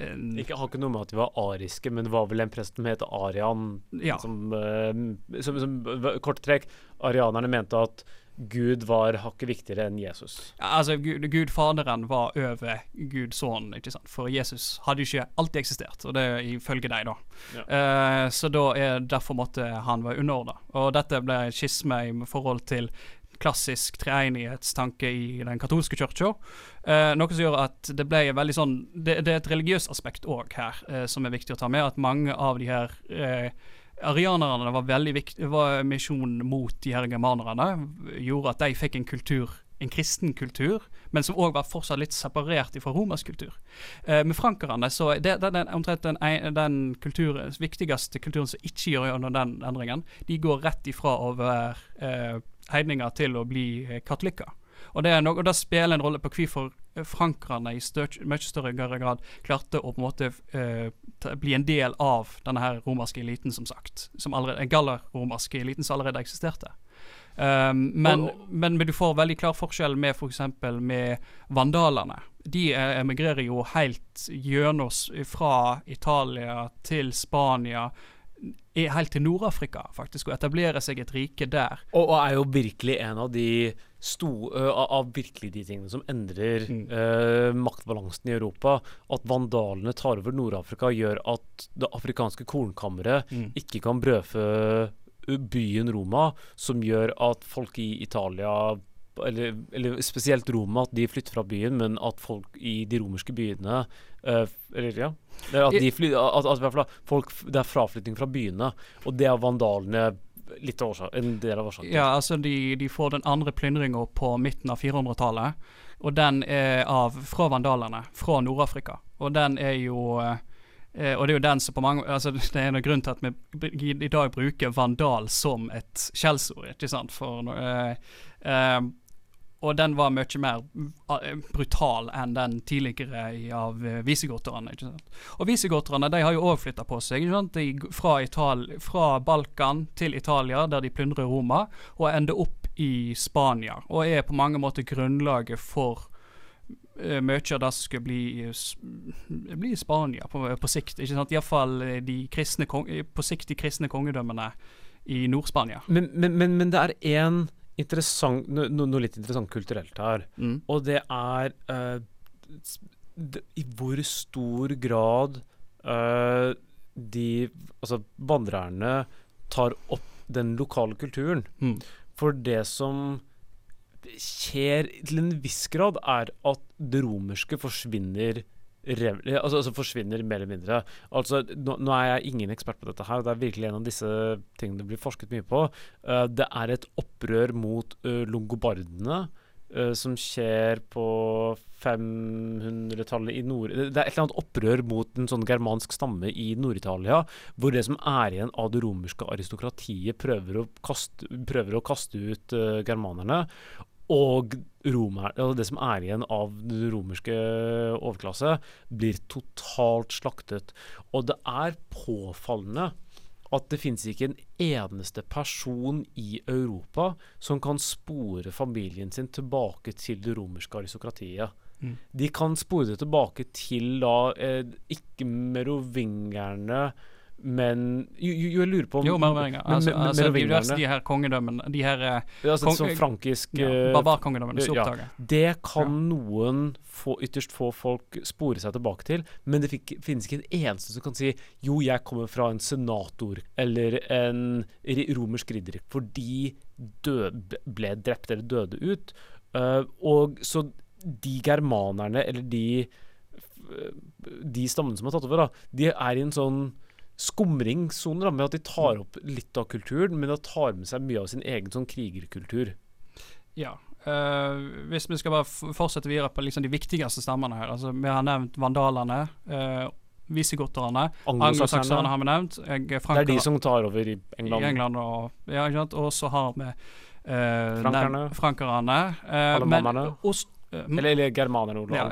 en Ikke har ikke noe med at de var ariske, men det var vel en prest som het Arian, Ja. som, eh, som, som Kort trekk, arianerne mente at Gud var hakket viktigere enn Jesus. Ja, altså, Gud, Gud Faderen var over Gud Sønnen, ikke sant? For Jesus hadde jo ikke alltid eksistert, og det er ifølge deg, da. Ja. Eh, så da er derfor måtte han være underordna. Og dette ble et skisme i forhold til klassisk treenighetstanke i den katolske kirka. Eh, noe som gjør at det ble veldig sånn Det, det er et religiøst aspekt òg her eh, som er viktig å ta med. At mange av de her eh, Arianerne var veldig viktig var misjon mot de her germanerne. Gjorde at de fikk en kultur, en kristen kultur, men som òg var fortsatt litt separert fra romersk kultur. Eh, med frankerne så det, det, det er omtrent den, den kulturen, viktigste kulturen som ikke gjør gjennom den endringen. De går rett ifra være eh, heidninger til å bli eh, katolikker. Og det, noe, og det spiller en rolle på hvorfor eh, frankerne i stør, mye større grad klarte å på en måte uh, bli en del av denne her romerske eliten, som sagt. Som allerede, galler-romerske eliten som allerede eksisterte. Um, men, Og- men, men du får veldig klar forskjell med f.eks. med vandalene. De emigrerer jo helt gjennom fra Italia til Spania, helt til Nord-Afrika, faktisk, og etablere seg et rike der. Og, og er jo virkelig en av de sto, uh, av, virkelig de tingene som endrer Mm. uh, maktbalansen i Europa. At vandalene tar over Nord-Afrika, gjør at det afrikanske kornkammeret ikke kan brødfø byen Roma, som gjør at folk i Italia eller, eller spesielt Roma, at de flytter fra byen, men at folk i de romerske byene uh, Eller ja. At, de fly, at, at folk, det er fraflytting fra byene, og det er vandalene litt av årsaken, en del av årsaken. Ja, altså de, de får den andre plyndringa på midten av 400-tallet, og den er av fra vandalene fra Nord-Afrika. Og den er jo eh, Og det er jo den som på mange Altså (laughs) Det er en grunn til at vi i, dag bruker vandal som et skjellsord, ikke sant, for eh, eh, og den var mye mer eh, brutal enn den tidligere av uh, visigoterne. ikke sant? Og visigoterne de har jo òg flytta på seg. ikke sant? De, fra, Ital fra Balkan til Italia, der de plyndrer Roma, og ender opp i Spania. Og er på mange måter grunnlaget for uh, mye av det som skulle bli, bli Spania på, på sikt. ikke sant? Iallfall de kristne eh, på sikt de kristne kongedømmene i Nord-Spania. Men, men, men, men det er én interessant no, no, Noe litt interessant kulturelt her. Mm. Og det er uh, det, I hvor stor grad uh, de Altså vandrerne tar opp den lokale kulturen. Mm. For det som skjer til en viss grad, er at det romerske forsvinner altså, altså forsvinner mer eller mindre. Altså, nå, nå er jeg ingen ekspert på dette her, det er virkelig en av disse tingene det blir forsket mye på. Uh, det er et opprør mot uh, longobardene. uh, som skjer på 500-tallet i nord... Det er et eller annet opprør mot en sånn germansk stamme i Nord-Italia, hvor det som er igjen av det romerske aristokratiet, prøver å kaste, prøver å kaste ut uh, germanerne. Og romer, det som er igjen av den romerske overklasse, blir totalt slaktet. Og det er påfallende at det finnes ikke en eneste person i Europa som kan spore familien sin tilbake til det romerske aristokratiet. Mm. De kan spore det tilbake til da eh, ikke merovingerne, men jo, jo, jeg lurer på om Jo, merovingerne. men- Altså, altså, de, her kongedømmene, de her ja, altså, kong- sånn frankisk ja, eh, barbarkongedømmene som ja. oppdager. Det kan noen få, ytterst få folk spore seg tilbake til, men det fikk, finnes ikke en eneste som kan si jo, jeg kommer fra en senator eller en romersk ridder, for de død, ble drept eller døde ut. Uh, og så de germanerne, eller de de stammene som har tatt over, da, de er i en sånn skumringssone da, med at de tar opp litt av kulturen, men de tar med seg mye av sin egen sånn krigerkultur. Ja. Uh, hvis vi skal bare fortsette videre på liksom de viktigste stammene her. Altså, vi har nevnt vandalene. Uh, Visigoterne. Anglosakserne har vi nevnt. Jeg, Det er de som tar over i England. i England og Ja. Og så har vi eh, Frankerne. frankerne. eh, Alemannerne. eh, Eller, eller germanerne. Ja,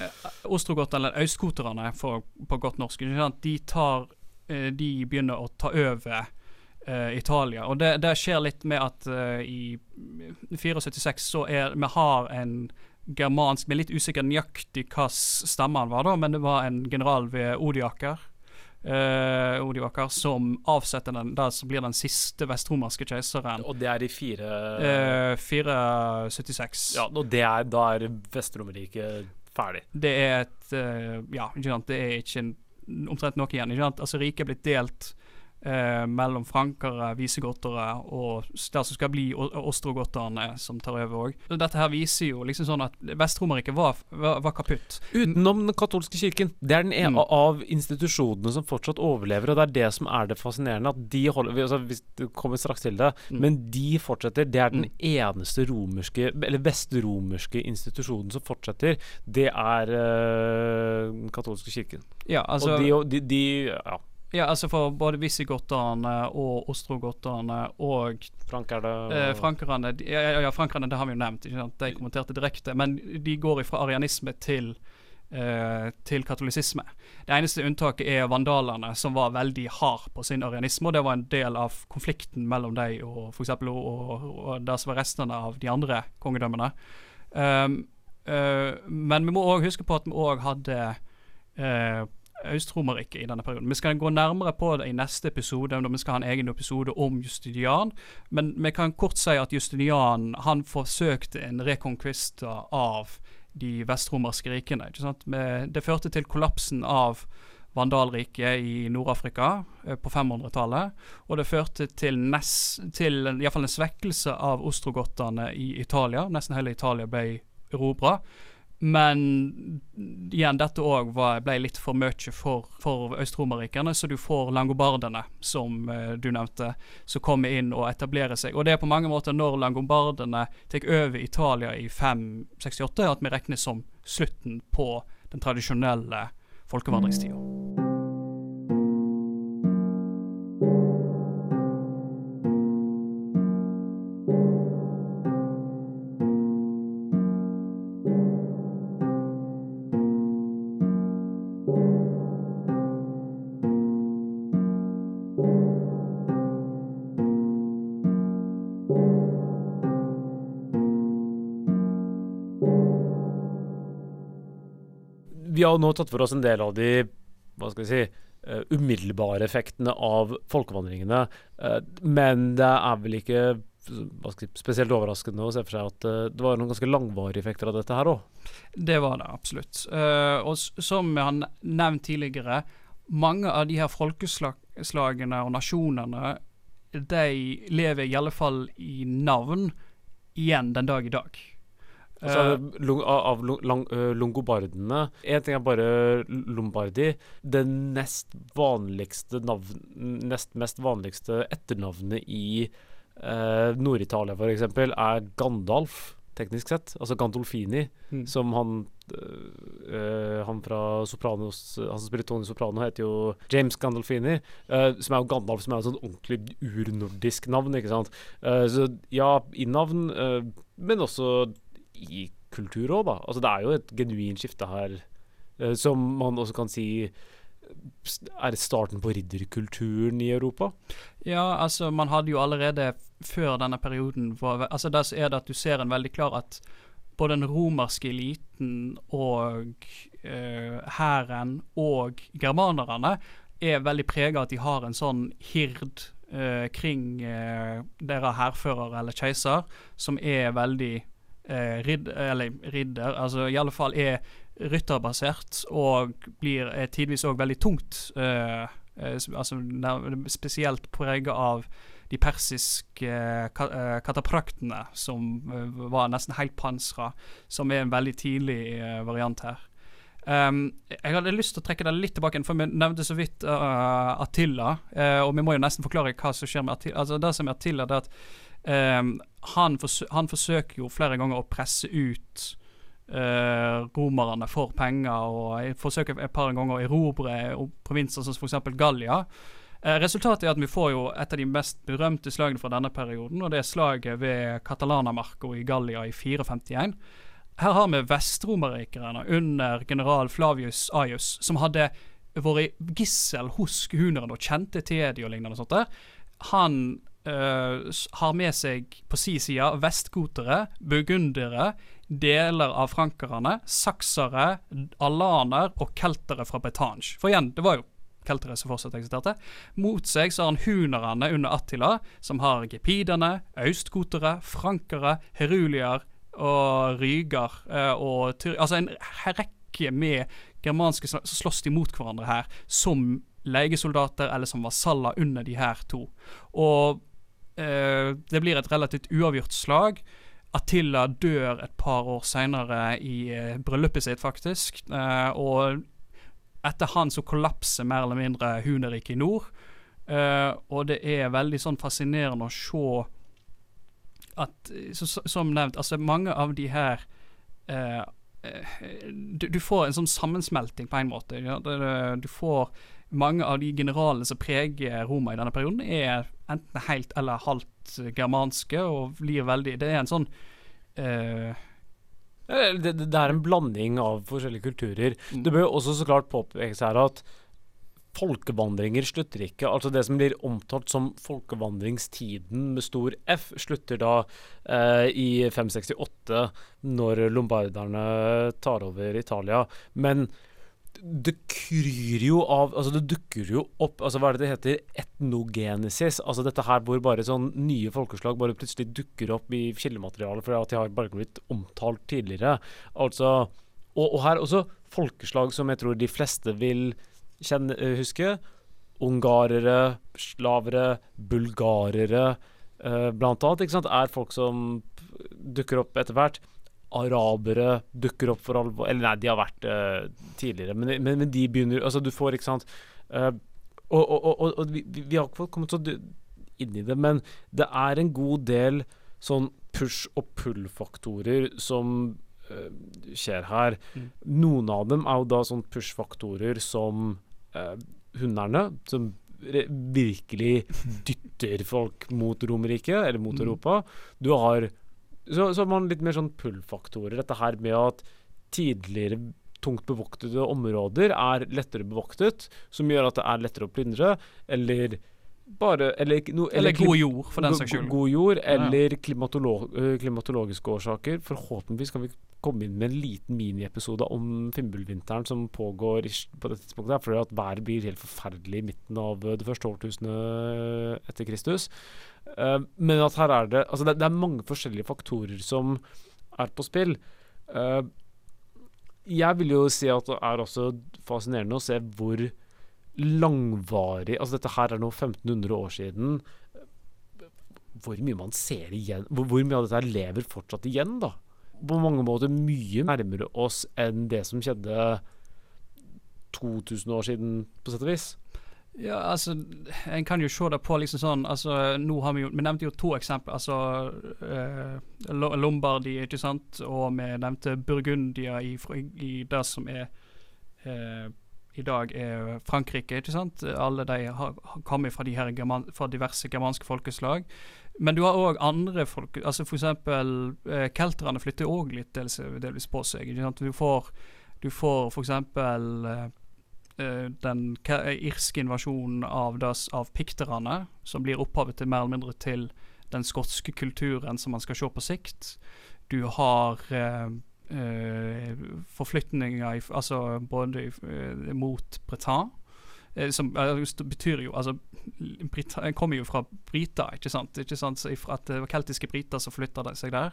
ja. Ostrogotherne, eller østskoterne for, på godt norsk, ikke sant? de tar eh, De begynner å ta over eh, Italia. Og det, det skjer litt med at eh, i 74 så er Vi har en germansk Vi er litt usikker nøyaktig hva stamme han var, da, men det var en general ved Odiaker. Uh, Odiaker som avsetter den der som blir den siste vestromerske keiseren. Og det er i 4 uh, 476. Ja, og det er, da er Vest-Romerriket ferdig. Det er et uh, Ja, ikke sant. Det er ikke en, omtrent noe igjen. Ikke sant? Altså, riket er blitt delt eh, mellom frankere, visegottere og der som skal bli ostrogotterne, som tar over òg. Dette her viser jo liksom sånn at Vest-Romerriket var, var, var kaputt. Utenom den katolske kirken. Det er den ene Mm. av institusjonene som fortsatt overlever, og det er det som er det fascinerende. At de holder vi- altså, vi kommer straks til det, Mm. men de fortsetter. Det er den eneste romerske, eller vestromerske institusjonen som fortsetter. Det er eh, den katolske kirken. Ja, altså, og de, de, de ja, ja, altså for både visigotterne og ostrogotterne og frankerne Eh, frankerne, de- ja, ja, ja, frankerne, det har vi jo nevnt. Ikke sant? De kommenterte direkte. Men de går fra arianisme til, eh, til katolisisme. Det eneste unntaket er vandalene, som var veldig hard på sin arianisme. Og det var en del av konflikten mellom dem og f.eks. Og, og, og det som var restene av de andre kongedømmene. Um, uh, men vi må òg huske på at vi òg hadde uh, Øst-Romerriket i denne perioden. Vi skal gå nærmere på det i neste episode, når vi skal ha en egen episode om Justinian. Men vi kan kort si at Justinian han forsøkte en rekonkvista av de vestromerske rikene. Det førte til kollapsen av Vandalriket i Nord-Afrika eh, på 500-tallet. Og det førte til, nes, til en, i fall en svekkelse av ostrogottene i Italia. Nesten hele Italia ble erobra. Men igjen, dette òg ble litt for mye for, for Øst-Romerrikene, så du får langobardene, som eh, du nevnte, som kommer inn og etablerer seg. Og det er på mange måter når langobardene tar over Italia i 568, at vi regner som slutten på den tradisjonelle folkevandringstida. Vi har nå tatt for oss en del av de hva skal vi si, eh, umiddelbare effektene av folkevandringene. eh, men det er vel ikke si, spesielt overraskende å se for seg at eh, det var noen ganske langvarige effekter av dette her òg. Det var det absolutt. Og som jeg har nevnt tidligere, mange av de her folkeslagene og nasjonene, de lever i alle fall i navn igjen den dag i dag. Altså, Eh, lung- av lang- longobardene Én ting er bare lombardi. Det nest vanligste navn Nest mest vanligste etternavnet i eh, Nord-Italia, f.eks., er Gandalf, teknisk sett. Altså Gandolfini, Mm. som han øh, Han fra Sopranos Han som spiller Tony Soprano, heter jo James Gandolfini. Eh, som er jo Gandalf, som er et sånn ordentlig urnordisk navn, ikke sant. Eh, så ja, i navn, men også i kultur òg, da. Altså det er jo et genuint skifte her, eh, som man også kan si Er starten på ridderkulturen i Europa? Ja, altså man hadde jo allerede før denne perioden for, Altså der er det at du ser en veldig klar at både den romerske eliten og eh, og germanerne er veldig prega at de har en sånn hird eh, kring eh, deres hærfører eller keiser, som er veldig eh, ridd, eller ridder, altså i alle fall er rytterbasert og blir tidvis òg veldig tungt. Eh, eh, altså spesielt prega av de persiske uh, katapraktene, som uh, var nesten helt pansra, som er en veldig tidlig variant her. Um, jeg hadde lyst til å trekke det litt tilbake, for vi nevnte så vidt uh, Attila. Uh, og vi må jo nesten forklare hva som skjer med Attila. Altså Det som er Attila, det er at um, han, forsø han, forsøker jo flere ganger å presse ut uh, romerne for penger, og forsøker et par ganger å erobre provinser som f.eks. Gallia. resultatet er at vi får jo et av de mest berømte slagene fra denne perioden, og det er slaget ved Catalanamarco i Gallia i 451. Her har vi vestromerrikerne under general Flavius Aius, som hadde vært gissel hos hunerne og kjente til de og lignende. sånt der. Han øh, har med seg på si side vestgotere, burgundere, deler av frankerne, saksere, alaner og keltere fra Betange. For igjen, det var jo keltere som fortsatt eksisterte. Mot seg så har han hunerne under Attila, som har gepidene, austgotere, frankere, herulier, og ryger og og Altså en rekke med germanske som slåss de mot hverandre her, som legesoldater eller som vasaller under de her to. Og eh, det blir et relativt uavgjort slag. Attila dør et par år seinere i eh, bryllupet sitt, faktisk. Eh, og etter han så kollapser mer eller mindre Huneriket i nord. Eh, og det er veldig sånn fascinerende å se at så, Som nevnt, altså mange av de her eh, eh, du, du, får en sånn sammensmelting på en måte. Ja? Du får mange av de generalene som preger Roma i denne perioden, er enten helt eller halvt germanske og blir veldig Det er en sånn uh, det, det, er en blanding av forskjellige kulturer. Mm. Det bør også så klart påpekes her at folkevandringer slutter ikke. Altså det som blir omtalt som folkevandringstiden med stor F, slutter da eh, i 568, når lombarderne tar over Italia. Men det kryr jo av Altså, det dukker jo opp Altså, hva er det det heter? Etnogenesis. Altså dette her hvor bare sånn nye folkeslag bare plutselig dukker opp i kildematerialet fordi at de har bare blitt omtalt tidligere. Altså og, og her også folkeslag som jeg tror de fleste vil kjenne, eh, huske. Ungarere, slavere, bulgarere eh, blant annet. ikke sant, Er folk som dukker opp etter hvert. Arabere dukker opp for alvor Eller nei, de har vært uh, tidligere, men, men, men, de begynner Altså, du får, ikke sant uh, Og, og, og, og vi, vi, har ikke kommet så inn i det, men det er en god del sånn push- og pull-faktorer som uh, skjer her. Mm. Noen av dem er jo da sånn push-faktorer som uh, hunderne, som virkelig (laughs) dytter folk mot Romerriket, eller mot mm. Europa. Du har så, så man litt mer sånn pull-faktorer. Dette her med at tidligere tungt bevoktede områder er lettere bevoktet, som gjør at det er lettere å plyndre, eller bare Eller, no, eller, eller god jord, for den saks skyld. God jord, eller klimatolog, klimatologiske årsaker. Forhåpentligvis kan vi komme inn med en liten miniepisode om Fimbulvinteren som pågår på dette tidspunktet. Fordi at været blir helt forferdelig i midten av det første årtusenet etter Kristus. Uh, men at her er det Altså, det, det, er mange forskjellige faktorer som er på spill. Uh, jeg vil jo si at det er også fascinerende å se hvor langvarig Altså, dette her er nå 1500 år siden. Hvor mye man ser igjen Hvor, hvor mye av dette lever fortsatt igjen, da? På mange måter mye nærmere oss enn det som skjedde 2000 år siden, på sett og vis. Ja, altså, En kan jo se det på liksom sånn altså, nå har Vi jo, vi nevnte jo to eksempler. altså eh, Lombardi, ikke sant, og vi nevnte Burgundia i, i det som er eh, i dag er Frankrike. ikke sant? Alle de har, har kommet fra, de fra diverse germanske folkeslag. Men du har òg andre folk. altså F.eks. Eh, kelterne flytter òg litt delvis, delvis, på seg. ikke sant? Du får, du får f.eks. Eh, eh, den irske invasjonen av, das, av pikterne, som blir opphavet til mer eller mindre til den skotske kulturen som man skal se på sikt. Du har eh, eh, forflytninger altså både eh, mot Bretagne. eh, Som eh, betyr jo Altså, Brita, kommer jo fra briter, ikke sant? Ikke sant? Så at det var keltiske briter som flytta seg der,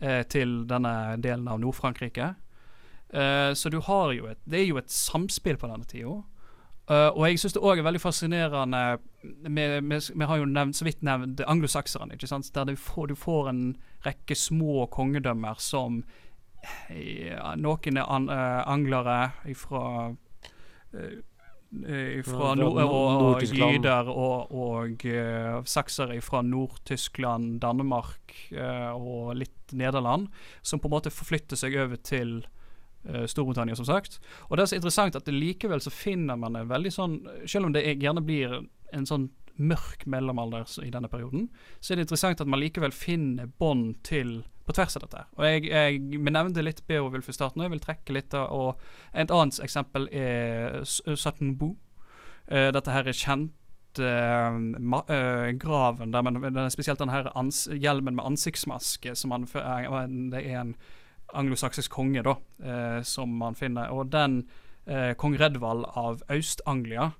eh, til denne delen av Nord-Frankrike. Eh, så du har jo et Det er jo et samspill på denne tida. Uh, og jeg syns det òg er veldig fascinerende Vi har jo nevnt, så vidt nevnt anglosakserne, ikke sant? der du får, du får en rekke små kongedømmer som ja, Noen er an, uh, anglere fra fra nord, og, og jyder og, og eh, saksere fra Nord-Tyskland, Danmark eh, og litt Nederland, som på en måte forflytter seg over til eh, Storbritannia, som sagt. Og det er så interessant at likevel så finner man en veldig sånn Selv om det er- gjerne blir en sånn mørk mellomalder i denne perioden, så er det interessant at man likevel finner bånd til på tvers av dette. Og jeg, jeg nevnte litt Beowulf i starten, og jeg vil trekke litt av og Et annet eksempel er S- Sutton Boo. Uh, dette her er kjent eh, eh, graven der, men spesielt den her hjelmen med ansiktsmaske som han, det er en anglosaksisk konge, da, eh, som man finner. Og den eh, kong Redvald av Øst-Anglia,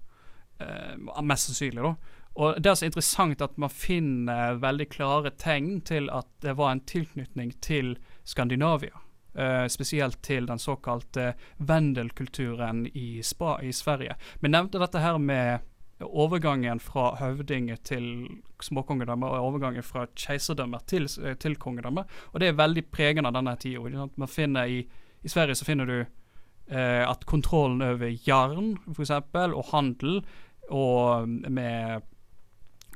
eh, mest sannsynlig, da. Og det er så interessant at man finner veldig klare tegn til at det var en tilknytning til Skandinavia. Uh, spesielt til den såkalte Wendelkulturen i, i Sverige. Vi nevnte dette her med overgangen fra høvding til småkongedømme og overgangen fra keiserdømme til, til kongedømme. Og det er veldig pregende av denne tida. i, I Sverige så finner du eh, at kontrollen over jern f.eks. og handel og med eh,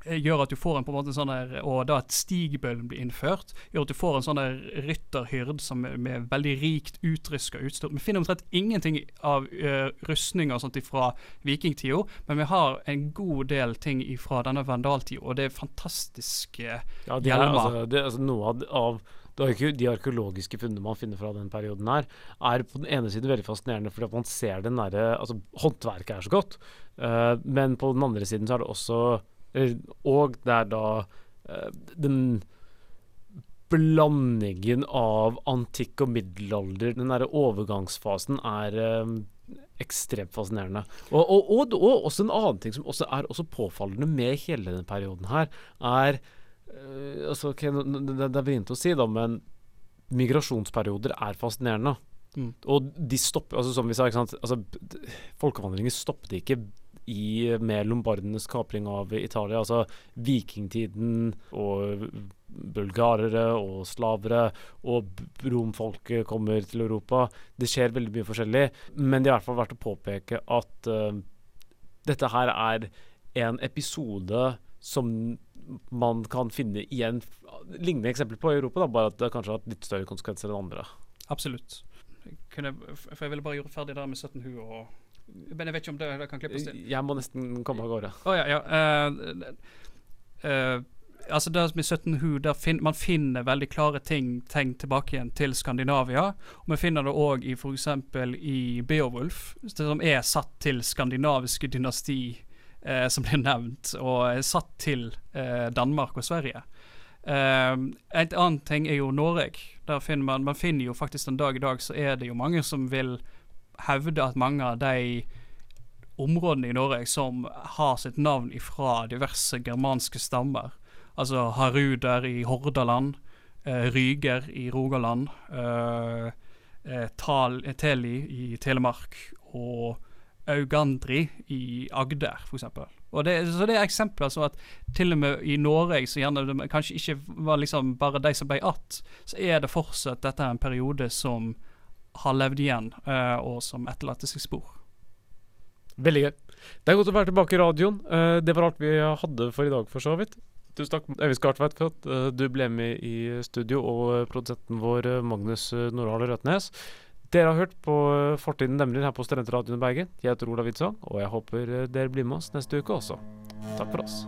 gjør at du får en på en måte sånn der, og da at stigbøylen blir innført, gjør at du får en sånn der rytterhyrd som er med veldig rikt utruska utstyr. Vi finner omtrent ingenting av uh, rustninger og sånt fra vikingtida, men vi har en god del ting fra denne vandaltida, og det er fantastiske Ja, det er, Hjelma. altså, det, altså, noe av, av de arkeologiske funnene man finner fra den perioden her, er på den ene siden veldig fascinerende fordi at man ser den nære Altså, håndverket er så godt, uh, men på den andre siden så er det også Og det er da eh, den blandingen av antikk og middelalder, den derre overgangsfasen, er eh, ekstremt fascinerende. Og, og, og, og også en annen ting som også er også påfallende med hele denne perioden her, er eh, altså, ok, nå- nå- det, det er vrient å si, da, men migrasjonsperioder er fascinerende. Mm. Og de stopper, altså som vi sa, ikke sant altså, Folkevandringer stoppet ikke i, med lombardenes kapring av Italia. Altså vikingtiden og bulgarere og slavere og romfolket kommer til Europa. Det skjer veldig mye forskjellig, men det er i hvert fall verdt å påpeke at uh, dette her er en episode som man kan finne igjen lignende eksempler på i Europa, da, bare at det kanskje har hatt litt større konsekvenser enn andre. Absolutt. Kunne, for jeg ville bare gjøre ferdig der med 17 hu og Men jeg vet ikke om det, det kan klippes til. Jeg må nesten komme av gårde. Oh, ja, ja. Uh, uh, altså det med 17 hu, fin, man finner veldig klare ting tegn tilbake igjen til Skandinavia. Og vi finner det òg i f.eks. i Beowulf, som er satt til skandinaviske dynasti, uh, som blir nevnt, og er satt til Danmark og Sverige. Eh, et annet ting er jo Norge. Der finner man, man finner jo faktisk den dag i dag så er det jo mange som vil hevde at mange av de områdene i Norge som har sitt navn ifra diverse germanske stammer. Altså Haruder i Hordaland, eh, Ryger i Rogaland, eh, eh, Tal, eh, Teli i Telemark og Augandri i Agder, f.eks. Så det er eksempler så at til og med i Norge, så gjerne det kanskje ikke var liksom bare de som ble att, så er det fortsatt dette er en periode som har levd igjen, eh, og som etterlater seg spor. Veldig gøy. Det er godt å være tilbake i radioen. Eh, det var alt vi hadde for i dag, for så vidt. Tusen takk, Øyvind Skartveit, for at eh, du ble med i studio, og produsenten vår, Magnus Nordahl Røtnes. Dere har hørt på Fortiden demrer her på Studentradioen i Bergen. Jeg heter Olav Witzang, og jeg håper dere blir med oss neste uke også. Takk for oss.